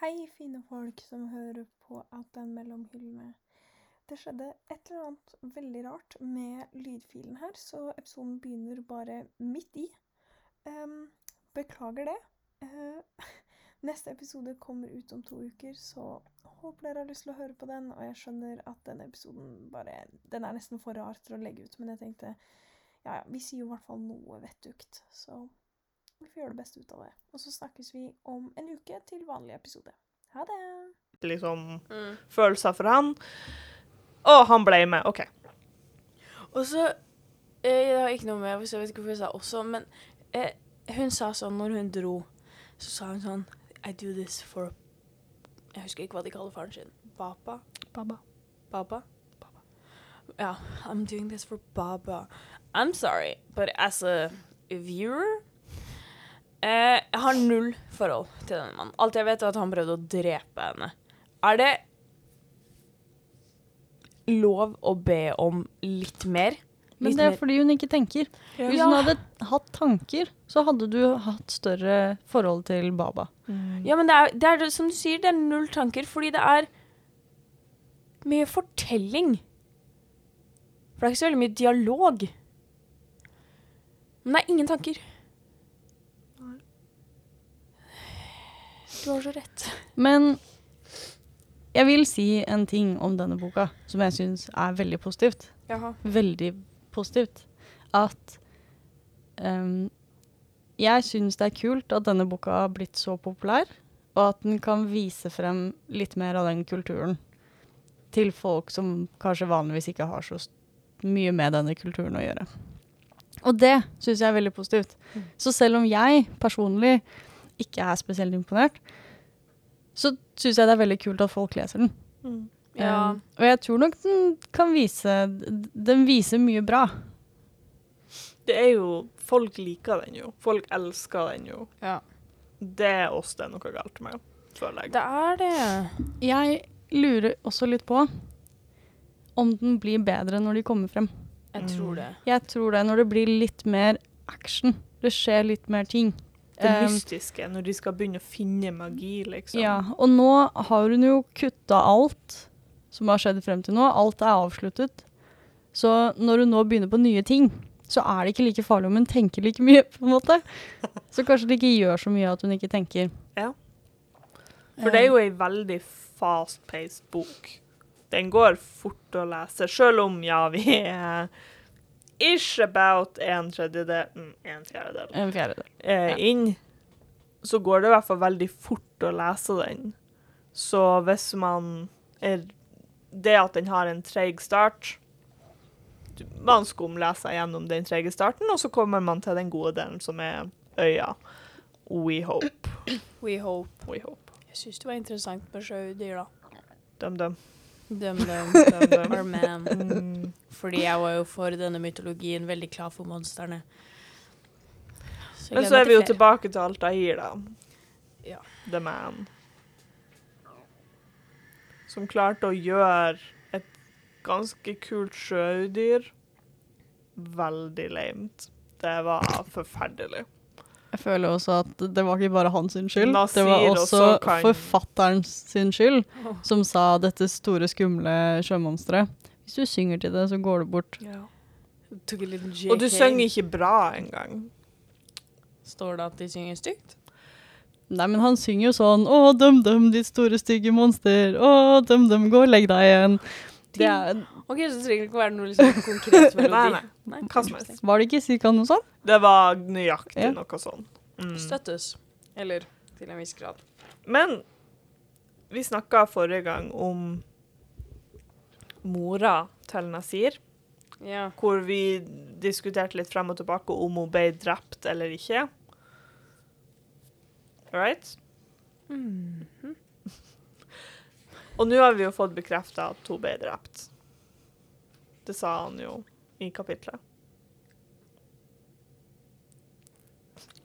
Hei, fine folk som hører på at Den mellom hyllene. Det skjedde et eller annet veldig rart med lydfilen her, så episoden begynner bare midt i. Um, beklager det. Uh, neste episode kommer ut om to uker, så håper dere har lyst til å høre på den. Og jeg skjønner at denne episoden bare Den er nesten for rar til å legge ut, men jeg tenkte ja, ja, vi sier jo i hvert fall noe vettugt, så vi får gjøre det beste ut av det. Og så snakkes vi om en uke til vanlig episode. Ha det! liksom følelser for han. Å, han ble med. OK. Og så eh, Det har ikke noe med Jeg vet ikke hvorfor jeg sa også, men eh, hun sa sånn når hun dro, så sa hun sånn I do this for Jeg husker ikke hva de kaller faren sin. Baba? Baba. Baba? Baba. Ja. I'm doing this for Baba. I'm sorry, but as a viewer eh, Jeg har null forhold til denne mannen. Alt jeg vet, er at han prøvde å drepe henne. Er det lov å be om litt mer? Men det er fordi hun ikke tenker. Hvis Ja. hun hadde hatt tanker, så hadde du hatt større forhold til Baba. Ja, men det er, det er som du sier, det er null tanker, fordi det er mye fortelling. For det er ikke så veldig mye dialog. Men det er ingen tanker. Du har så rett. Men jeg vil si en ting om denne boka som jeg syns er veldig positivt. Jaha. Veldig positivt. At um, jeg syns det er kult at denne boka har blitt så populær, og at den kan vise frem litt mer av den kulturen til folk som kanskje vanligvis ikke har så mye med denne kulturen å gjøre. Og det syns jeg er veldig positivt. Så selv om jeg personlig ikke er spesielt imponert, så syns jeg det er veldig kult at folk leser den. Ja. Um, og jeg tror nok den kan vise Den viser mye bra. Det er jo Folk liker den jo. Folk elsker den jo. ja. Det er oss det er noe galt med, føler jeg. Det er det. Jeg lurer også litt på om den blir bedre når de kommer frem. Jeg tror det. Jeg tror det når det blir litt mer action. Det skjer litt mer ting. Det Um, mystiske, når de skal begynne å finne magi, liksom. Ja, og nå har hun jo kutta alt som har skjedd frem til nå. Alt er avsluttet. Så når hun nå begynner på nye ting, så er det ikke like farlig om hun tenker like mye, på en måte. Så kanskje det ikke gjør så mye at hun ikke tenker. Ja. For det er jo ei veldig fast-paced bok. Den går fort å lese, sjøl om, ja, vi er ish about en tredjedel mm, En fjerdedel En fjerdedel. eh, Ja. inn, så går det i hvert fall veldig fort å lese den. Så hvis man er Det at den har en treig start Man skumleser gjennom den treige starten, og så kommer man til den gode delen, som er øya. We hope. We hope. We hope. Jeg syns det var interessant med sjødyr, da. Døm, dum. Dum, dum, Dum, dum. Our man. Mm. Fordi jeg var jo for denne mytologien veldig klar for monstrene. Men så er vi jo flere. tilbake til Altair, da. Ja. The Man. Som klarte å gjøre et ganske kult sjødyr veldig lamet. Det var forferdelig. Jeg føler også at det var ikke bare hans skyld. Nasir det var også også kan- forfatteren sin skyld, som sa dette store, skumle sjømonsteret. Hvis du synger til det, så går det bort. JK. Og du synger ikke bra engang. Står det at de synger stygt? Nei, men han synger jo sånn Å, døm, døm, ditt store, stygge monster. Å, døm, døm, gå og legg deg igjen. Det er, OK, så det trenger ikke være noe liksom konkret melodi. Nei, nei. Hva som helst. var det ikke cirka noe sånt? Det var nøyaktig Ja. noe sånn. Mm. Støttes. Eller til en viss grad. Men vi snakka forrige gang om mora til Nasir. Ja. hvor vi diskuterte litt frem og tilbake om hun ble drept eller ikke. Right? Mhm. Og nå har vi jo fått bekrefta at hun ble drept. Det sa han jo i kapitlet.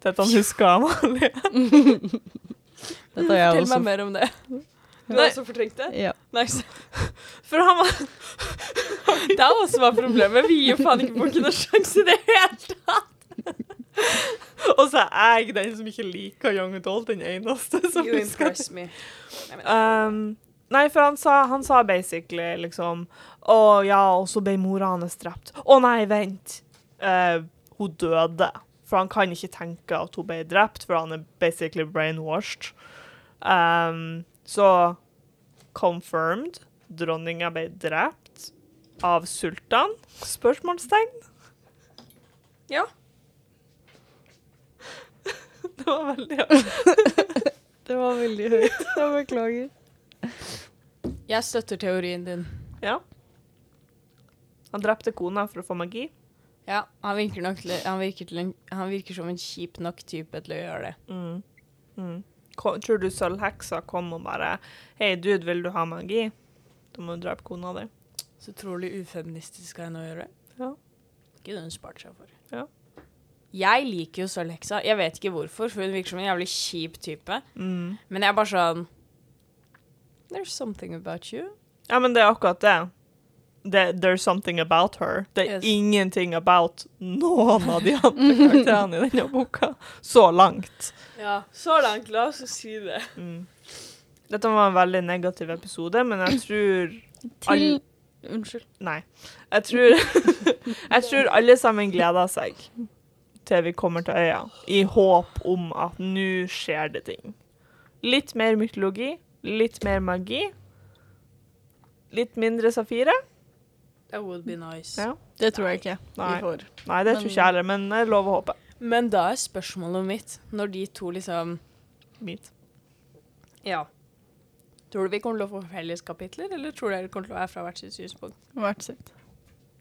Dette han husker Amalie. Dette har jeg Fortell også. meg mer om det. Du Nei. har også fortrengt det? Ja. Nice. For han var Det er også som er problemet. Vi gir jo faen ikke folk noen sjanse i det hele tatt. Og så er jeg den som ikke liker young adult, den eneste som You husker impress me. Nei, men- Um, nei, for han sa, han sa basically liksom Å ja, og så ble mora hans drept. Å nei, vent. Eh, hun døde. For han kan ikke tenke at hun ble drept, for han er basically brainwashed. Um, så confirmed. Dronninga ble drept av sultan? Spørsmålstegn. Ja. Det var veldig høyt. Det var veldig høyt. Jeg beklager. Jeg støtter teorien din. Ja. Han drepte kona for å få magi. Ja, han virker, nok han, virker en, han virker som en kjip nok type til å gjøre det. Mm. Mm. Kom, Tror du sølvheksa kom og bare Hei, dude, vil du ha magi? Da må du drepe kona di. Så utrolig ufeministisk av henne å gjøre. Ja. Ikke hun spart seg for. Ja. Jeg liker jo Sølvheksa. Jeg vet ikke hvorfor, for hun virker som en jævlig kjip type. Mm. Men jeg er bare sånn There's something about you. Ja, men det er akkurat det. det. There's something about her. Det er Yes. ingenting about noen av de andre karakterene i denne boka. Så langt. Ja, så langt. La oss si det. Mm. Dette var en veldig negativ episode, men jeg tror Til All- Unnskyld. Nei. Jeg tror, jeg tror alle sammen gleder seg til vi kommer til øya, i håp om at nå skjer det ting. Litt mer mytologi, litt mer magi. Litt mindre safire. That would be nice. Ja. Det tror jeg ikke Nei. vi får. Nei, det tror ikke jeg heller, men jeg lover å håpe. Men da er spørsmålet mitt, når de to liksom Mitt. Ja. Tror du vi kommer til å få felles kapitler, eller tror dere det kommer til å være fra hvert sitt synspunkt? Hvert sitt.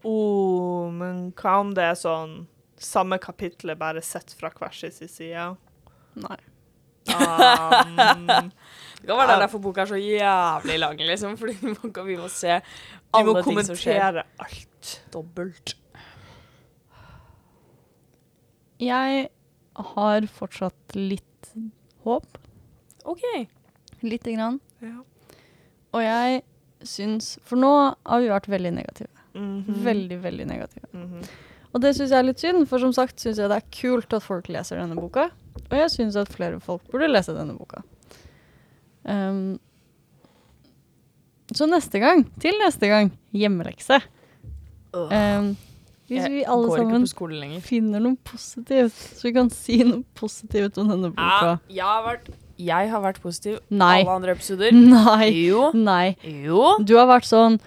Oh, men hva om det er sånn samme kapitlet, bare sett fra hver sin side? Nei. Um, Det kan være derfor boka er så jævlig lang, liksom, fordi vi må, vi må se vi må alle ting som skjer kommentere alt. dobbelt. Jeg har fortsatt litt håp. OK. Lite grann. Ja. Og jeg syns For nå har vi vært veldig negative. Mhm. Veldig, veldig negative. Mhm. Og det syns jeg er litt synd, for som sagt syns jeg det er kult at folk leser denne boka. Og jeg syns at flere folk burde lese denne boka. Um, så neste gang, til neste gang, hjemmelekse. Um, hvis vi alle sammen finner noe positivt, så vi kan si noe positivt om denne boka. Ja, jeg har vært, jeg har vært positiv Nei. alle andre episoder. Nei. Jo. Nei. Jo. Du har vært sånn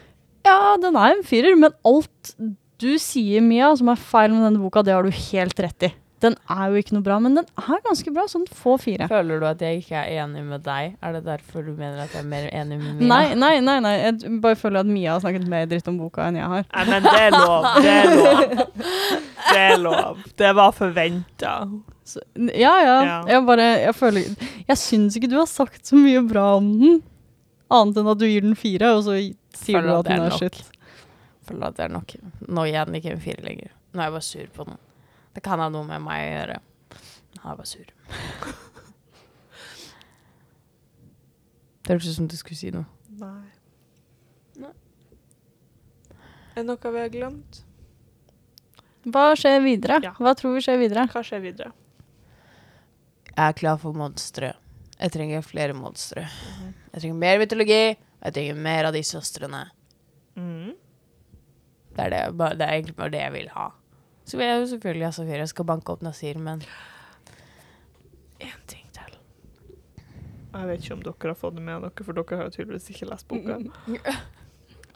Ja, den er en firer, men alt du sier, Mia, som er feil med denne boka, det har du helt rett i. Den er jo ikke noe bra, men den er ganske bra, Sånn få fire. Føler du at jeg ikke er enig med deg? Er det derfor du mener at jeg er mer enig med Mia? Nei, nei, nei, nei. Jeg bare føler at Mia har snakket mer dritt om boka enn jeg har. Nei, men det er lov. Det er lov. Det er lov. Det var forventa. Ja, ja. Ja. Jeg bare Jeg føler Jeg syns ikke du har sagt så mye bra om den. Annet enn at du gir den fire, og så sier Føler du at at det er den er skitt. Føler at det er nok. Nå gir jeg den ikke en fire lenger. Nå er jeg bare sur på den. Det kan ha noe med meg å gjøre. Han er bare sur. Det hørtes ut som du skulle si noe. Nei. Nei. Er det noe vi har glemt? Hva skjer videre? Ja. Hva tror vi skjer videre? Hva skjer videre? Jeg er klar for monstre. Jeg trenger flere monstre. Jeg trenger mer mytologi. Jeg trenger mer av de søstrene. Mm. Det er, det, det er egentlig bare det jeg vil ha. Så vil jeg jo selvfølgelig ha Safira. Skal banke opp Nasir, men Én ting til. Jeg vet ikke om dere har fått det med dere, for dere har jo tydeligvis ikke lest boka.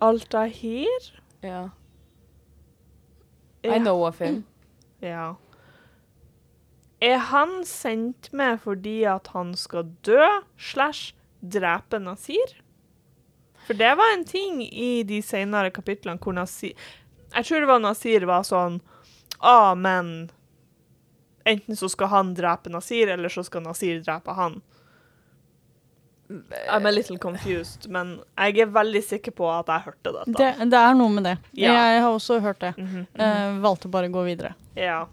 Altahir? ja. Er- I know of him. Ja. Er han sendt med fordi at han skal dø slash drepe Nasir? For det var en ting i de senere kapitlene hvor Nasir Jeg tror det var Nasir var sånn ah, men Enten så skal han drepe Nasir, eller så skal Nasir drepe han. I'm a little confused, men jeg er veldig sikker på at jeg hørte dette. Det, det er noe med det. Ja. Jeg har også hørt det. Mm -hmm, mm -hmm. Uh, valgte bare å gå videre. Ja.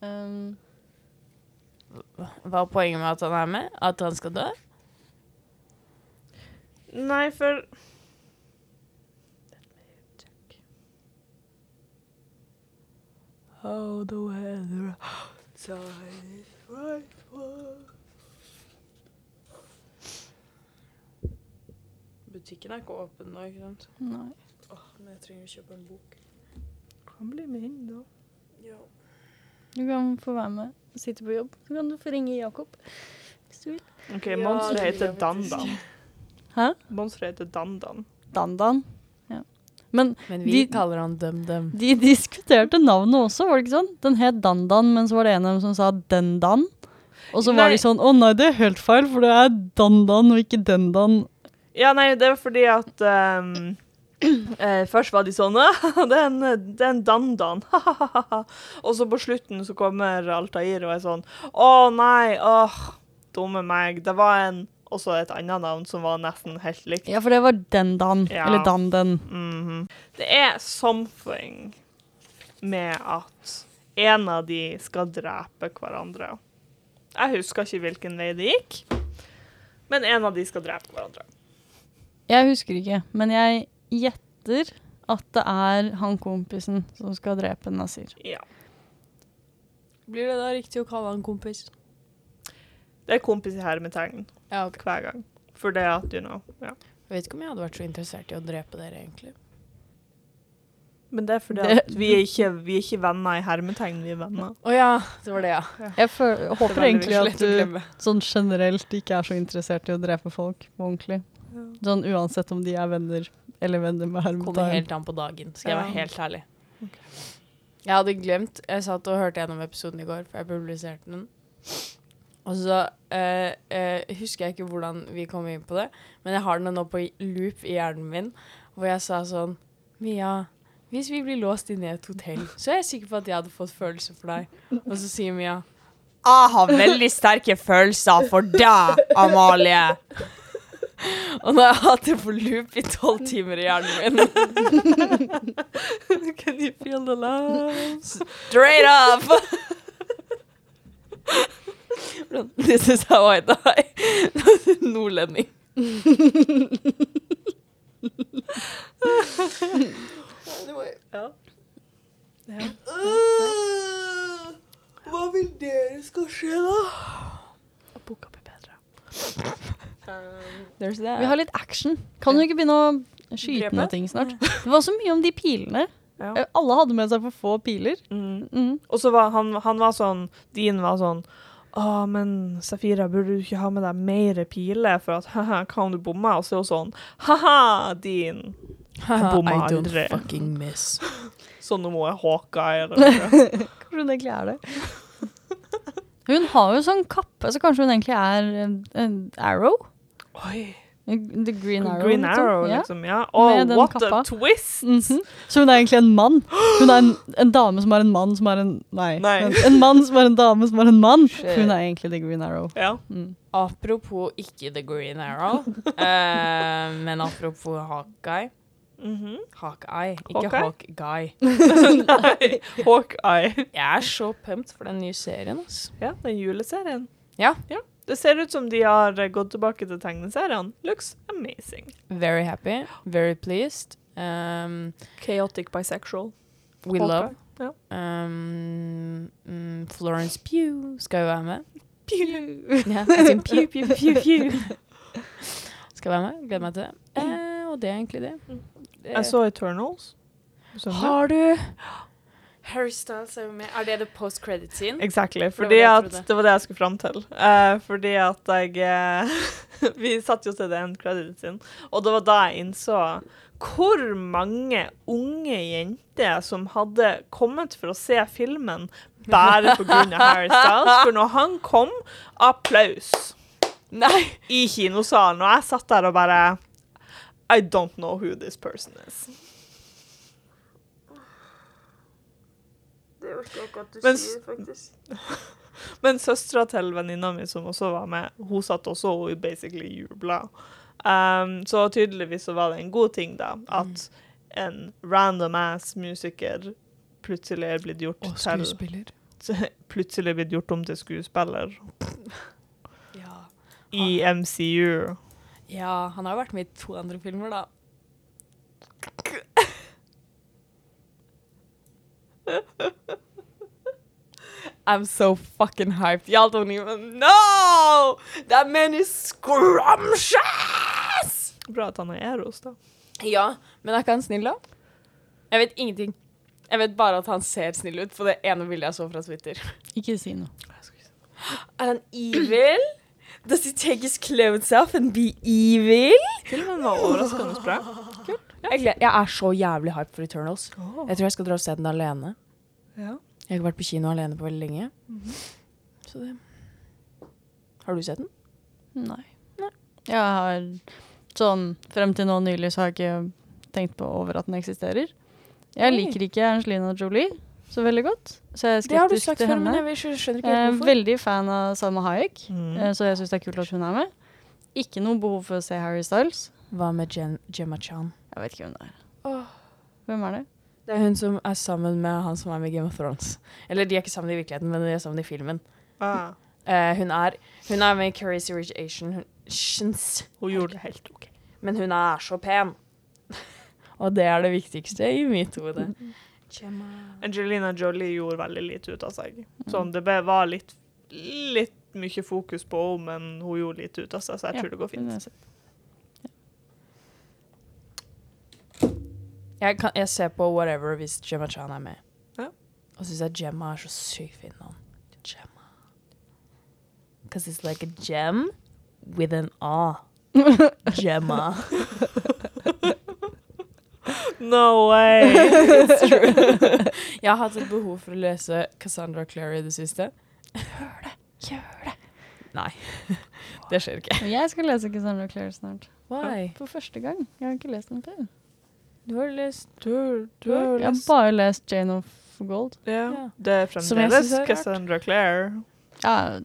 Um, Hva er poenget med at han er med? At han skal dø? Nei, for how the weather outside is frightful. Butikken er ikke åpen nå, ikke sant? Nei. Åh, men jeg trenger å kjøpe en bok. Kan bli med inn, da. Ja. Du kan få være med og sitte på jobb. Så kan du få ringe Jakob. Hvis du vil. OK, Ja, monsteret heter. Dandan. Hæ? Monsteret heter Dandan. Dan-Dan. Men Men vi De- kaller han Dum-Dum. de diskuterte navnet også, var det ikke sånn? Den het Dan-Dan, men så var det en av dem som sa Den-Dan. Og så var de sånn Å nei, det er helt feil, for det er Dan-Dan og ikke Den-Dan. Ja, nei, det er fordi at um, eh, Først var de sånn «Ah, Det er en, det er en dandan. og så på slutten så kommer Altair og er sånn Å nei, åh, dumme meg. Det var en, også et annet navn som var nesten helt likt. Ja, for det var Den-Dan. Ja. Eller Dan-Den. Mhm. Det er something med at en av de skal drepe hverandre. Jeg husker ikke hvilken vei det gikk, men en av de skal drepe hverandre. Jeg husker ikke, men jeg gjetter at det er han kompisen som skal drepe Nasir. Ja. Blir det da riktig å kalle han kompis? Det er kompis i hermetegn Ja, okay. hver gang. For det at, you know, ja. Jeg vet ikke om jeg hadde vært så interessert i å drepe dere, egentlig. Men det er fordi Det- at vi er, ikke, vi er ikke venner i hermetegn, vi er venner. Å ja, det var det, ja. Jeg føl- håper egentlig at du sånn generelt ikke er så interessert i å drepe folk på ordentlig. Sånn uansett om de er venner eller venner med Kommer hermetegn. helt an på dagen, skal jeg være helt ærlig. Jeg hadde glemt Jeg satt og hørte gjennom episoden i går, for jeg publiserte den. Og så eh, eh, husker jeg ikke hvordan vi kom inn på det, men jeg har den nå på loop i hjernen min, hvor jeg sa sånn Mia, hvis vi blir låst inne i et hotell, så er jeg sikker på at jeg hadde fått følelser for deg. Og så sier Mia Jeg har veldig sterke følelser for deg, Amalie. Og nå har jeg hatt det på loop i tolv timer i hjernen min. Can you feel the love? Straight up! This is how I die. Nordlending. Ja. Hva vil dere skal skje, da? Boka blir bedre. That. Vi har litt action. Kan du ikke begynne å skyte Drepe? ned ting snart? Det var så mye om de pilene. Ja. Eh, Alle hadde med seg for få piler. Mm. Mm. Og så var han, han var sånn Din var sånn Å, men Safira, burde du ikke ha med deg mer piler, for at haha, hva om du bommer? Og så er hun sånn Ha-ha, Dean. Haha, bomma I don't aldri. fucking miss. Sånn om hun er Hawkeye eller noe. Hvordan egentlig er det? Hun har jo sånn kappe, så kanskje hun egentlig er en, en Arrow? Oi. The Green Arrow. Green liksom. Arrow, Ja. liksom. Ja. Oh, what kappa. a twist! Mhm. Så hun er egentlig en mann. Hun er en, en dame som er en mann som er en Nei. Nei. En, en mann som er en dame som er en mann. Shit. Hun er egentlig The Green Arrow. Ja. Mm. Apropos ikke The Green Arrow, uh, men apropos Hawkeye. Mhm. Hawkeye, ikke Hawkeye? Hawkeye. Nei, Hawkeye. Jeg er så pumped for den nye serien. Ja, den juleserien. Ja. Ja. Det ser ut som de har eh, gått tilbake til tegneseriene. Looks amazing. Very happy, very pleased. Um, Chaotic bisexual. we Hawkeye. love. Ja. Um, mm, Florence Pugh skal jo være med. Ja, jeg pew, pew, pew, pew. Skal være med. Gleder meg til det. Eh, og det er egentlig det. Mm. det Jeg så Eternals. Har du Harry Styles er jo med. Er det the post credit scene? Exactly. det var det at, det var det jeg skulle fram til. Uh, fordi at jeg uh, Vi satt jo til det end credit scene, og det var da jeg innså hvor mange unge jenter som hadde kommet for å se filmen bare pga. Harry Styles. For når han kom, applaus Nei! i kinosalen, og jeg satt der og bare I don't know who this person is. Orker jeg ikke at du Men sier, faktisk. Men søstera til venninna mi, som også var med, hun satt også og basically jubla. Um, så tydeligvis så var det en god ting, da, at en random ass musiker plutselig er blitt gjort Og til skuespiller. Plutselig er blitt gjort om til skuespiller Ja. i MCU. ja, han har jo vært med i to andre filmer, da. I'm so fucking hyped. Y'all don't even know! That man is scrumptious! Bra at han er Eros, da. Ja, men er ikke han snill, da? Jeg vet ingenting. Jeg vet bare at han ser snill ut på det ene bildet jeg så fra Twitter. Ikke si noe. Er han evil? Does he take his clothes off and be evil? Filmen var overraskende bra. Kult. jeg er så jævlig hyped for Eternals. Jeg tror jeg skal dra og se den alene. Ja. Jeg har ikke vært på kino alene på veldig lenge. Så det Har du sett den? Nei. Jeg har sånn Frem til nå nylig så har jeg ikke tenkt på over at den eksisterer. Jeg Oi. liker ikke Angelina Jolie så veldig godt, så jeg er Det har du skeptisk sagt til før, henne. men jeg skjønner ikke helt hvorfor. veldig fan av Salma Hayek, Mm. eh, så jeg syns det er kult at hun er med. Ikke noe behov for å se Harry Styles. Hva med Jen, Gemma Chan? Jeg vet ikke hvem det er. Oh. Hvem er det? Det er hun som er sammen med han som er med i Game of Thrones. Eller de er ikke sammen i virkeligheten, men de er sammen i filmen. Ah, Eh, hun, er, hun er med i Curious Rich Asian. Hun, Shins. hun gjorde det helt OK. Men hun er så pen. Og det er det viktigste i mitt hode. Angelina Jolie gjorde veldig lite ut av seg. Sånn, det ble, var litt, litt mye fokus på henne, men hun gjorde lite ut av seg, så jeg Ja, tror det går fint. Jeg, kan, jeg ser på whatever hvis Gemma Chan er med. Ja. Og syns jeg Gemma er så sykt fin navn. Gemma. Because it's like a gem with an A. Gemma. No way! It's true. jeg har hatt et behov for å lese Cassandra Clary i det siste. Gjør det! Gjør det! Nei. Det skjer ikke. Jeg skal lese Cassandra Clary snart. Why? For første gang. Jeg har ikke lest den før. Du har lest Du, du har Jeg har lest bare lest Jane of Gold. ja. Ja. Det er Som jeg fremdeles synes er rart. Cassandra Clare. Ja,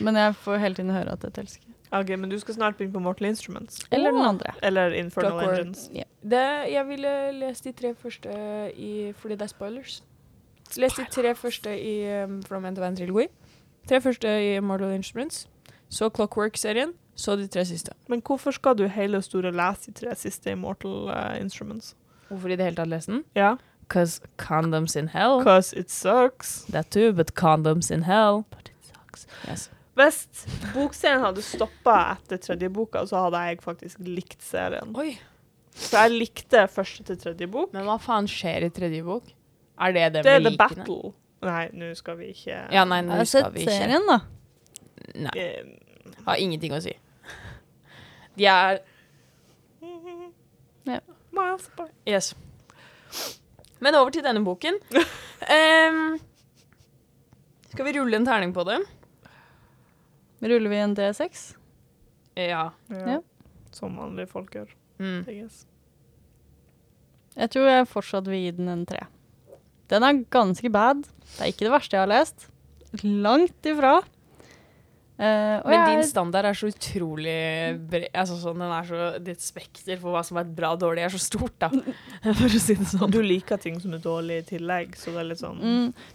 men jeg får hele tiden høre at jeg elsker. OK, men du skal snart begynne på Mortal Instruments. Eller den andre. Eller Infernal Clockwork. Engines. Det, jeg ville lest de tre første i, fordi det er spoilers. Les de tre første i um, From End to End Trilogy. Tre første i Mortal Instruments. Så Clockwork-serien. Så de tre siste. Men hvorfor skal du hele og store lese de tre siste Immortal uh, Instruments? Hvorfor i det hele tatt lese den? Ja, Cause condoms in hell. because it sucks. That too, but condoms in hell. But it sucks. Yes. Hvis bokserien hadde stoppa etter tredje boka, så hadde jeg faktisk likt serien. Oi. Så jeg likte første til tredje bok. Men hva faen skjer i tredje bok? Er det det Det er med The? Battle. Nei, nå skal vi ikke Ja, nei, nå Jeg har skal sett vi ikke. serien, da. Nei, Eh, har ingenting å si. De er Ja. Miles apart. Yes. Men over til denne boken. Um, skal vi rulle en terning på det? Ruller vi en D6? Ja. Ja. Ja. Som vanlige folk gjør. Mm. Jeg tror jeg fortsatt vil gi den en tre. Den er ganske bad. Det er ikke det verste jeg har lest. Langt ifra. Eh, og Men jeg din standard er så utrolig bred. Altså sånn, den er så, Ditt spekter for hva som er bra og dårlig, er så stort, da. For å si det sånn. du liker ting som er dårlig i tillegg, så det er litt sånn mm,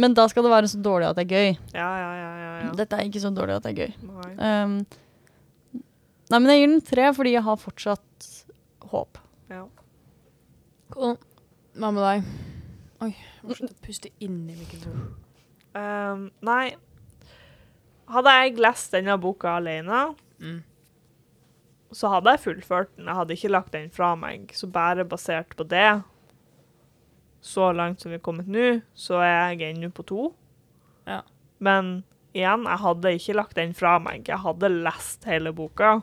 Men da skal det være så dårlig at det er gøy. Ja, ja, ja. ja, ja. Dette er ikke så dårlig at det er gøy. Nei. Um, nei, men jeg gir den tre fordi jeg har fortsatt håp. Ja. Cool. Hva med deg? Oi, jeg må slutte å puste i mikrofonen. Um, nei. Hadde jeg lest denne boka alene, Mm. så hadde jeg fullført den. Jeg hadde ikke lagt den fra meg. Så bare basert på det, så langt som vi er kommet nå, så er jeg ennå på to. Ja. Men igjen, jeg hadde ikke lagt den fra meg. Jeg hadde lest hele boka.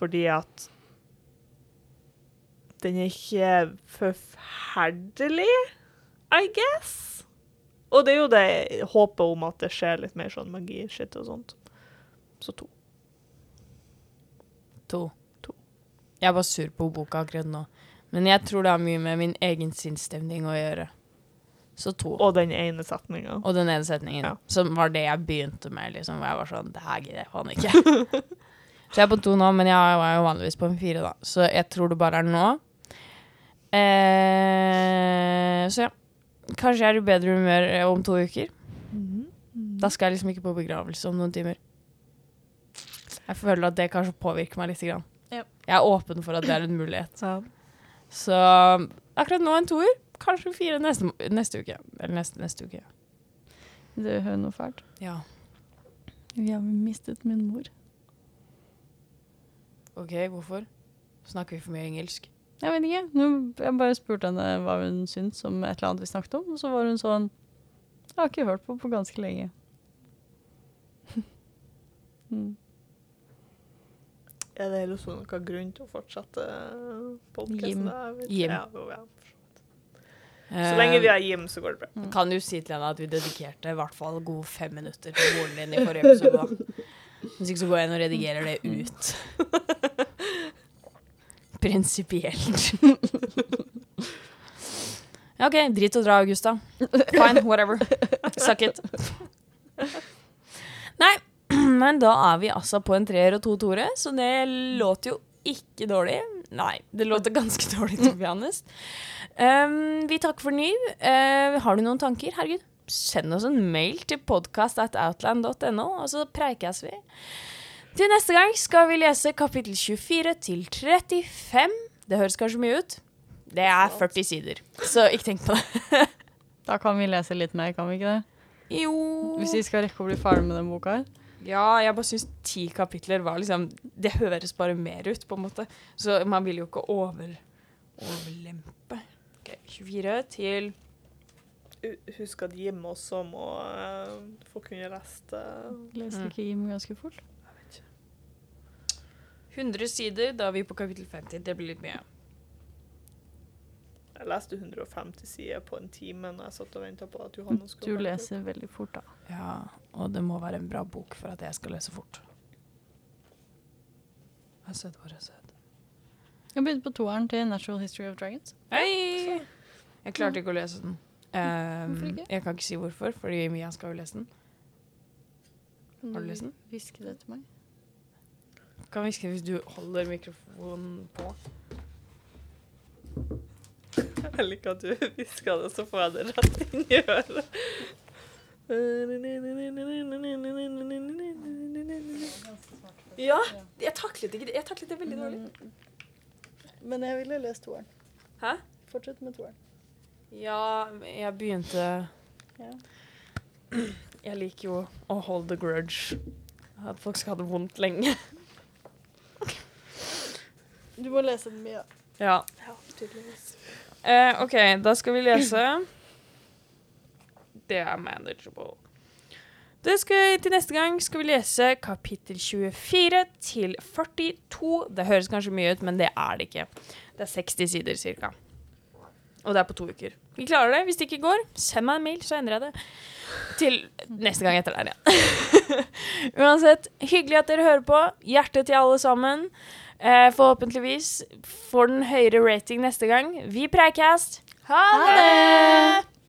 Fordi at den er ikke forferdelig, I guess. Og det er jo det håpet om at det skjer litt mer sånn magi-shit og sånt. Så to. To. to. Jeg var sur på boka akkurat nå. Men jeg tror det har mye med min egen sinnsstemning å gjøre. Så to. Og den ene setninga. Og den ene setningen, Ja. som var det jeg begynte med. liksom, hvor jeg var sånn, det her gidder jeg faen ikke. så jeg er på to nå, men jeg var jo vanligvis på en fire, da. Så jeg tror det bare er nå. Eh, så ja. Kanskje jeg er i bedre humør eh, om to uker. Da skal jeg liksom ikke på begravelse om noen timer. Jeg føler at det kanskje påvirker meg litt. Grann. Yep. Jeg er åpen for at det er en mulighet. Ja. Så akkurat nå en toer. Kanskje fire neste, neste uke. Eller neste, neste uke. Det hører noe fælt. Ja. Vi har mistet min mor. OK, hvorfor? Snakker vi for mye engelsk? Jeg vet ikke. Jeg bare spurte henne hva hun syntes om et eller annet vi snakket om, og så var hun sånn Jeg har ikke hørt på på ganske lenge. mm. Er det liksom noen grunn til å fortsette Jim. podkasten? Jim. Ja, ja. Så lenge vi har Jim, så går det bra. Mm. Kan du si til henne at vi dedikerte i hvert fall gode fem minutter til moren din i forrige episode? Hvis ikke så går jeg inn og redigerer det ut. Prinsipielt. Ja, OK, drit og dra, Augusta. Fine, whatever. Suck it. Nei, men da er vi altså på en treer og to toere, så det låter jo ikke dårlig. Nei, det låter ganske dårlig, to. Um, vi takker for ny. Uh, har du noen tanker? Herregud, send oss en mail til podcast.outland.no, og så preikes vi. Til neste gang skal vi lese kapittel 24 til 35. Det høres kanskje mye ut. Det er 40 sider, så ikke tenk på det. Da kan vi lese litt mer, kan vi ikke det? Jo Hvis vi skal rekke å bli ferdig med den boka her. Ja, jeg bare syns ti kapitler var liksom Det høres bare mer ut, på en måte. Så man vil jo ikke over, overlempe. Ok, 24 til Husk at Jim også må uh, få kunne lese Leste Mm. ikke Jim ganske fort? 100 sider. Da er vi på kapittel 50. Det blir litt mye. Jeg leste 150 sider på en time når jeg satt og venta på at Johanne skulle Du leser veldig fort, da. Ja, og det må være en bra bok for at jeg skal lese fort. Jeg har sett hva jeg har sett. Jeg begynte på toeren til Natural History of Dragons. Hei! Jeg klarte ikke å lese den. Um? Jeg kan ikke si hvorfor, fordi Mia skal jo lese den. Har du lest den? Hviske det til meg. Kan hviske hvis du holder mikrofonen på. Jeg liker at du hvisker det, så får jeg det rett inn i øret. Ja, jeg taklet, ikke, jeg taklet det veldig dårlig. Men jeg ville lest toeren. Hæ? Fortsett med toeren. Ja, jeg begynte Ja. Jeg liker jo å hold the grudge. At folk skal ha det vondt lenge. Du må lese den mye. Ja. Ja, tydeligvis. Eh, OK, da skal vi lese Det er manageable. Skal, til neste gang skal vi lese kapittel 24 til 42. Det høres kanskje mye ut, men det er det ikke. Det er 60 sider cirka. Og det er på to uker. Vi klarer det. Hvis det ikke går, send meg en mail, så endrer jeg det. Til neste gang etter der igjen. Uansett, hyggelig at dere hører på. Hjerte til alle sammen. Eh, forhåpentligvis får den høyere rating neste gang. Vi preikast. Ha det!